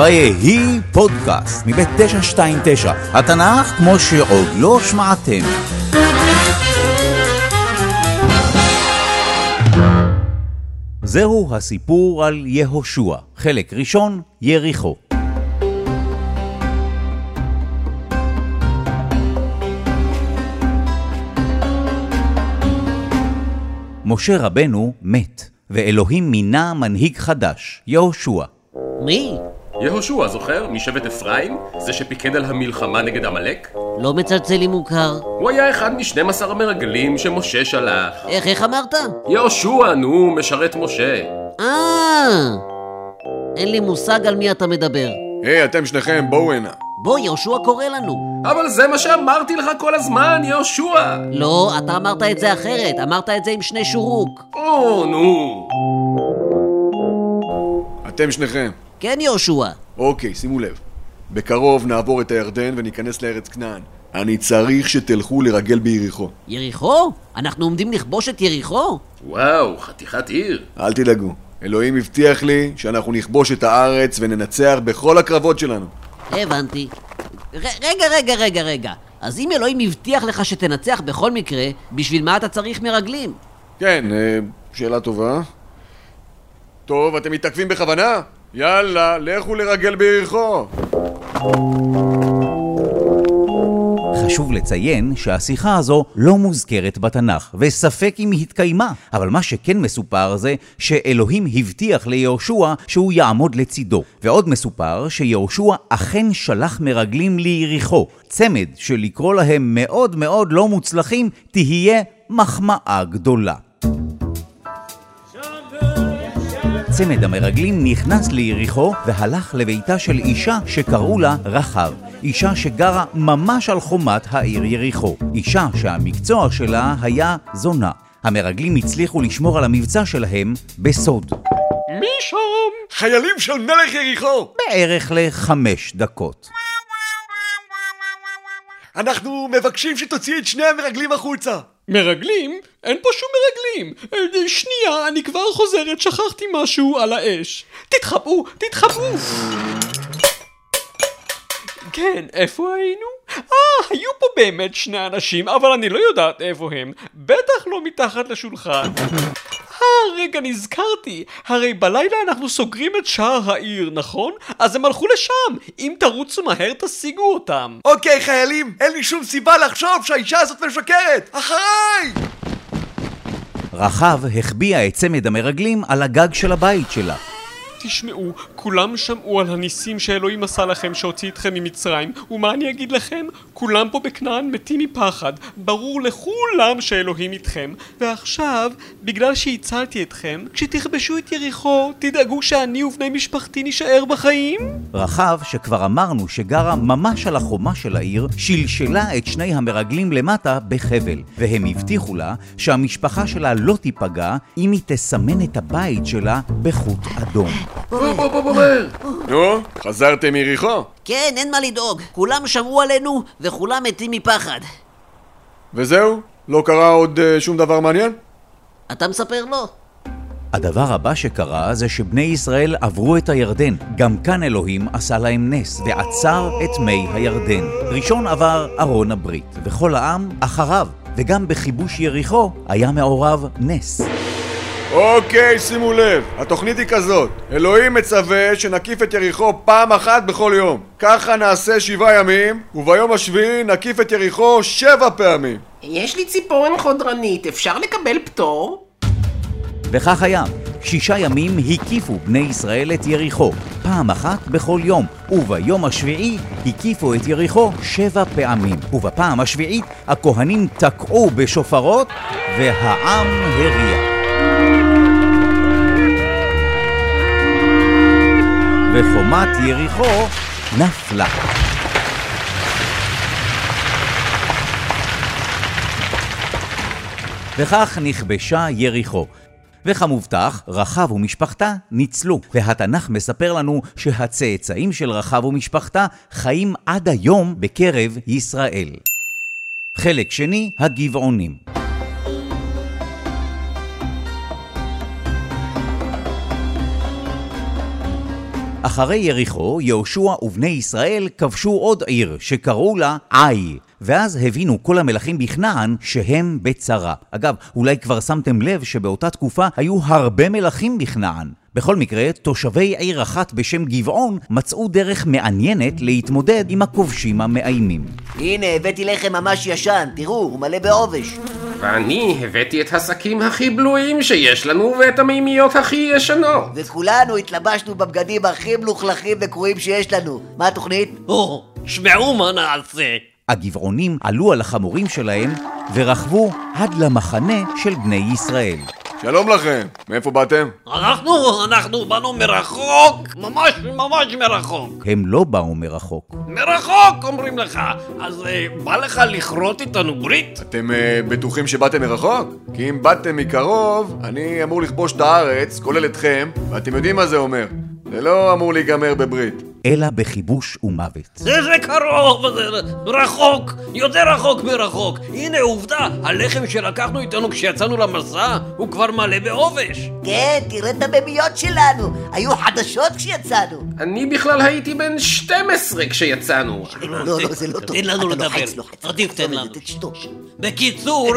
ויהי פודקאסט מבית 929, התנ"ך כמו שעוד לא שמעתם. זהו הסיפור על יהושע, חלק ראשון, יריחו. משה רבנו מת, ואלוהים מינה מנהיג חדש, יהושע. מי? יהושע, זוכר? משבט אפרים? זה שפיקד על המלחמה נגד עמלק? לא מצלצל לי מוכר. הוא היה אחד מ-12 המרגלים שמשה שלח. איך, איך אמרת? יהושע, נו, משרת משה. אה! אין לי מושג על מי אתה מדבר. היי, אתם שניכם, בואו הנה. בוא, יהושע קורא לנו. אבל זה מה שאמרתי לך כל הזמן, יהושע! לא, אתה אמרת את זה אחרת. אמרת את זה עם שני שורוק. או, נו. אתם שניכם. כן, יהושע. אוקיי, שימו לב. בקרוב נעבור את הירדן וניכנס לארץ כנען. אני צריך שתלכו לרגל ביריחו. יריחו? אנחנו עומדים לכבוש את יריחו? וואו, חתיכת עיר. אל תדאגו. אלוהים הבטיח לי שאנחנו נכבוש את הארץ וננצח בכל הקרבות שלנו. הבנתי. ר- רגע, רגע, רגע, רגע. אז אם אלוהים הבטיח לך שתנצח בכל מקרה, בשביל מה אתה צריך מרגלים? כן, אה, שאלה טובה. טוב, אתם מתעכבים בכוונה? יאללה, לכו לרגל ביריחו. חשוב לציין שהשיחה הזו לא מוזכרת בתנ"ך, וספק אם היא התקיימה, אבל מה שכן מסופר זה שאלוהים הבטיח ליהושע שהוא יעמוד לצידו. ועוד מסופר שיהושע אכן שלח מרגלים ליריחו, צמד שלקרוא להם מאוד מאוד לא מוצלחים תהיה מחמאה גדולה. צמד המרגלים נכנס ליריחו והלך לביתה של אישה שקראו לה רחב. אישה שגרה ממש על חומת העיר יריחו. אישה שהמקצוע שלה היה זונה. המרגלים הצליחו לשמור על המבצע שלהם בסוד. מי שם? חיילים של מלך יריחו! בערך לחמש דקות. אנחנו מבקשים שתוציא את שני המרגלים החוצה. מרגלים? אין פה שום מרגלים. אה, שנייה, אני כבר חוזרת, שכחתי משהו על האש. תתחבאו, תתחבאו! כן, איפה היינו? אה, היו פה באמת שני אנשים, אבל אני לא יודעת איפה הם. בטח לא מתחת לשולחן. רגע, נזכרתי. הרי בלילה אנחנו סוגרים את שער העיר, נכון? אז הם הלכו לשם. אם תרוצו מהר, תשיגו אותם. אוקיי, חיילים, אין לי שום סיבה לחשוב שהאישה הזאת משקרת! אחריי! רחב החביאה את צמד המרגלים על הגג של הבית שלה. תשמעו, כולם שמעו על הניסים שאלוהים עשה לכם שהוציא אתכם ממצרים, ומה אני אגיד לכם? כולם פה בכנען מתים מפחד. ברור לכולם שאלוהים איתכם. ועכשיו, בגלל שהצלתי אתכם, כשתכבשו את יריחו, תדאגו שאני ובני משפחתי נישאר בחיים? רחב, שכבר אמרנו שגרה ממש על החומה של העיר, שלשלה את שני המרגלים למטה בחבל, והם הבטיחו לה שהמשפחה שלה לא תיפגע אם היא תסמן את הבית שלה בחוט אדום. בוא, בוא, בוא, בוא, מהר. נו, חזרתם מיריחו? כן, אין מה לדאוג. כולם שמעו עלינו, וכולם מתים מפחד. וזהו? לא קרה עוד אה, שום דבר מעניין? אתה מספר לו? הדבר הבא שקרה זה שבני ישראל עברו את הירדן. גם כאן אלוהים עשה להם נס, ועצר את מי הירדן. ראשון עבר ארון הברית, וכל העם אחריו. וגם בכיבוש יריחו היה מעורב נס. אוקיי, שימו לב, התוכנית היא כזאת אלוהים מצווה שנקיף את יריחו פעם אחת בכל יום ככה נעשה שבעה ימים, וביום השביעי נקיף את יריחו שבע פעמים יש לי ציפורן חודרנית, אפשר לקבל פטור? וכך היה. שישה ימים הקיפו בני ישראל את יריחו, פעם אחת בכל יום, וביום השביעי הקיפו את יריחו שבע פעמים. ובפעם השביעית הכהנים תקעו בשופרות, והעם הריע. וחומת יריחו נפלה. וכך נכבשה יריחו. וכמובטח, רחב ומשפחתה ניצלו, והתנ"ך מספר לנו שהצאצאים של רחב ומשפחתה חיים עד היום בקרב ישראל. חלק שני, הגבעונים. אחרי יריחו, יהושע ובני ישראל כבשו עוד עיר שקראו לה עי. ואז הבינו כל המלכים בכנען שהם בצרה. אגב, אולי כבר שמתם לב שבאותה תקופה היו הרבה מלכים בכנען. בכל מקרה, תושבי עיר אחת בשם גבעון מצאו דרך מעניינת להתמודד עם הכובשים המאיימים. הנה, הבאתי לחם ממש ישן, תראו, הוא מלא בעובש. ואני הבאתי את השקים הכי בלויים שיש לנו ואת המימיות הכי ישנות. וכולנו התלבשנו בבגדים הכי מלוכלכים וקרועים שיש לנו. מה התוכנית? או, שמעו מה נעשה. הגבעונים עלו על החמורים שלהם ורכבו עד למחנה של בני ישראל. שלום לכם, מאיפה באתם? אנחנו, אנחנו באנו מרחוק, ממש ממש מרחוק. הם לא באו מרחוק. מרחוק, אומרים לך. אז אה, בא לך לכרות איתנו ברית? אתם uh, בטוחים שבאתם מרחוק? כי אם באתם מקרוב, אני אמור לכבוש את הארץ, כולל אתכם, ואתם יודעים מה זה אומר. זה לא אמור להיגמר בברית. אלא בכיבוש ומוות. זה זה קרוב, זה רחוק, יותר רחוק מרחוק. הנה עובדה, הלחם שלקחנו איתנו כשיצאנו למסע הוא כבר מלא בעובש. כן, תראה את הממיות שלנו. היו חדשות כשיצאנו. אני בכלל הייתי בן 12 כשיצאנו. לא, לא, זה לא טוב. תן לנו לדבר. עדיף תן לנו. בקיצור,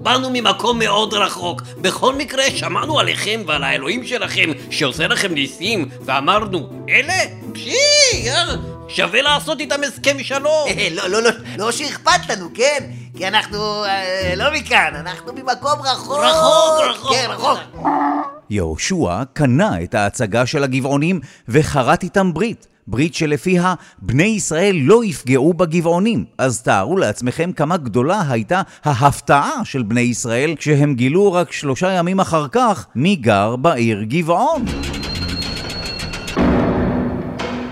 באנו ממקום מאוד רחוק. בכל מקרה, שמענו עליכם ועל האלוהים שלכם שעושה לכם ניסים, ואמרנו, אלה? פשי, יאללה, שווה לעשות איתם הסכם שלום. אה, לא, לא, לא, לא שאכפת לנו, כן? כי אנחנו אה, לא מכאן, אנחנו ממקום רחוק. רחוק, רחוק. כן, רחוק. יהושע קנה את ההצגה של הגבעונים וכרת איתם ברית. ברית שלפיה בני ישראל לא יפגעו בגבעונים. אז תארו לעצמכם כמה גדולה הייתה ההפתעה של בני ישראל כשהם גילו רק שלושה ימים אחר כך מי גר בעיר גבעון.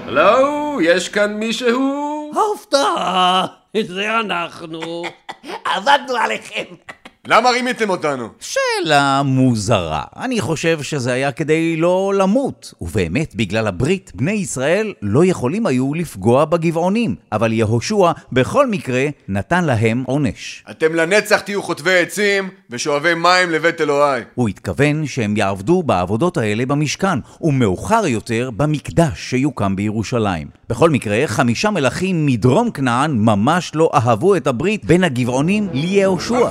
הלו, יש כאן מישהו? הפתעה, זה אנחנו. עבדנו עליכם. למה רימיתם אותנו? שאלה מוזרה. אני חושב שזה היה כדי לא למות. ובאמת, בגלל הברית, בני ישראל לא יכולים היו לפגוע בגבעונים. אבל יהושע, בכל מקרה, נתן להם עונש. אתם לנצח תהיו חוטבי עצים ושואבי מים לבית אלוהי. הוא התכוון שהם יעבדו בעבודות האלה במשכן, ומאוחר יותר במקדש שיוקם בירושלים. בכל מקרה, חמישה מלכים מדרום כנען ממש לא אהבו את הברית בין הגבעונים ליהושע.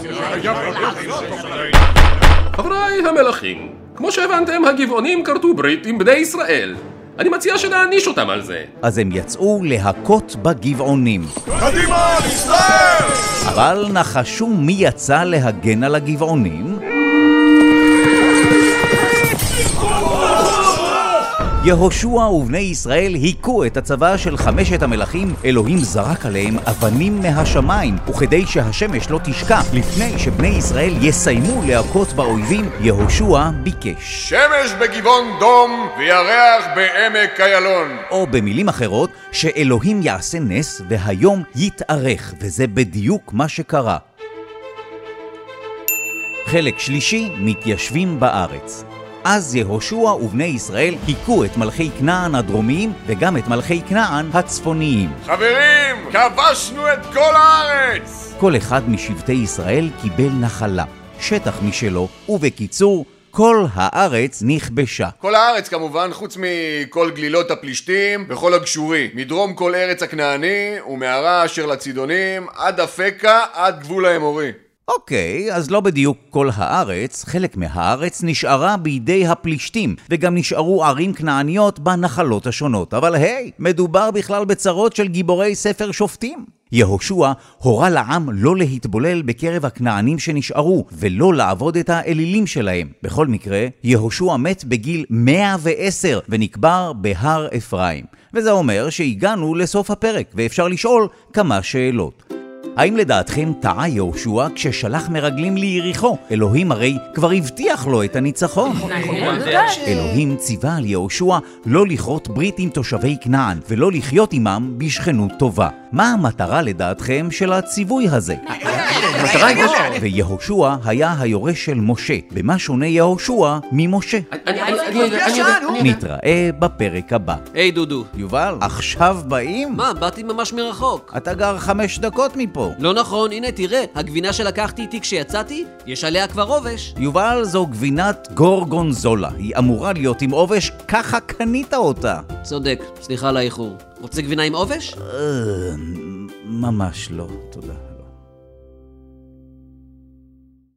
חבריי המלכים, כמו שהבנתם, הגבעונים כרתו ברית עם בני ישראל. אני מציע שנעניש אותם על זה. אז הם יצאו להכות בגבעונים. קדימה, ישראל! אבל נחשו מי יצא להגן על הגבעונים? יהושע ובני ישראל היכו את הצבא של חמשת המלכים, אלוהים זרק עליהם אבנים מהשמיים, וכדי שהשמש לא תשקע לפני שבני ישראל יסיימו להכות באויבים, יהושע ביקש. שמש בגבעון דום וירח בעמק איילון. או במילים אחרות, שאלוהים יעשה נס והיום יתארך, וזה בדיוק מה שקרה. חלק שלישי, מתיישבים בארץ. אז יהושע ובני ישראל היכו את מלכי כנען הדרומיים וגם את מלכי כנען הצפוניים. חברים, כבשנו את כל הארץ! כל אחד משבטי ישראל קיבל נחלה, שטח משלו, ובקיצור, כל הארץ נכבשה. כל הארץ כמובן, חוץ מכל גלילות הפלישתים וכל הגשורי. מדרום כל ארץ הכנעני ומערה אשר לצידונים עד אפקה עד גבול האמורי. אוקיי, אז לא בדיוק כל הארץ, חלק מהארץ נשארה בידי הפלישתים, וגם נשארו ערים כנעניות בנחלות השונות. אבל היי, מדובר בכלל בצרות של גיבורי ספר שופטים. יהושע הורה לעם לא להתבולל בקרב הכנענים שנשארו, ולא לעבוד את האלילים שלהם. בכל מקרה, יהושע מת בגיל 110 ונקבר בהר אפרים. וזה אומר שהגענו לסוף הפרק, ואפשר לשאול כמה שאלות. האם לדעתכם טעה יהושע כששלח מרגלים ליריחו? אלוהים הרי כבר הבטיח לו את הניצחון. אלוהים ציווה על יהושע לא לכרות ברית עם תושבי כנען, ולא לחיות עמם בשכנות טובה. מה המטרה לדעתכם של הציווי הזה? ויהושע היה היורש של משה. במה שונה יהושע ממשה? נתראה בפרק הבא. היי דודו. יובל, עכשיו באים? מה, באתי ממש מרחוק. אתה גר חמש דקות מפה. לא נכון, הנה תראה, הגבינה שלקחתי איתי כשיצאתי, יש עליה כבר עובש. יובל, זו גבינת גורגונזולה. היא אמורה להיות עם עובש, ככה קנית אותה. צודק, סליחה על האיחור. רוצה גבינה עם עובש? אה, ממש לא, תודה.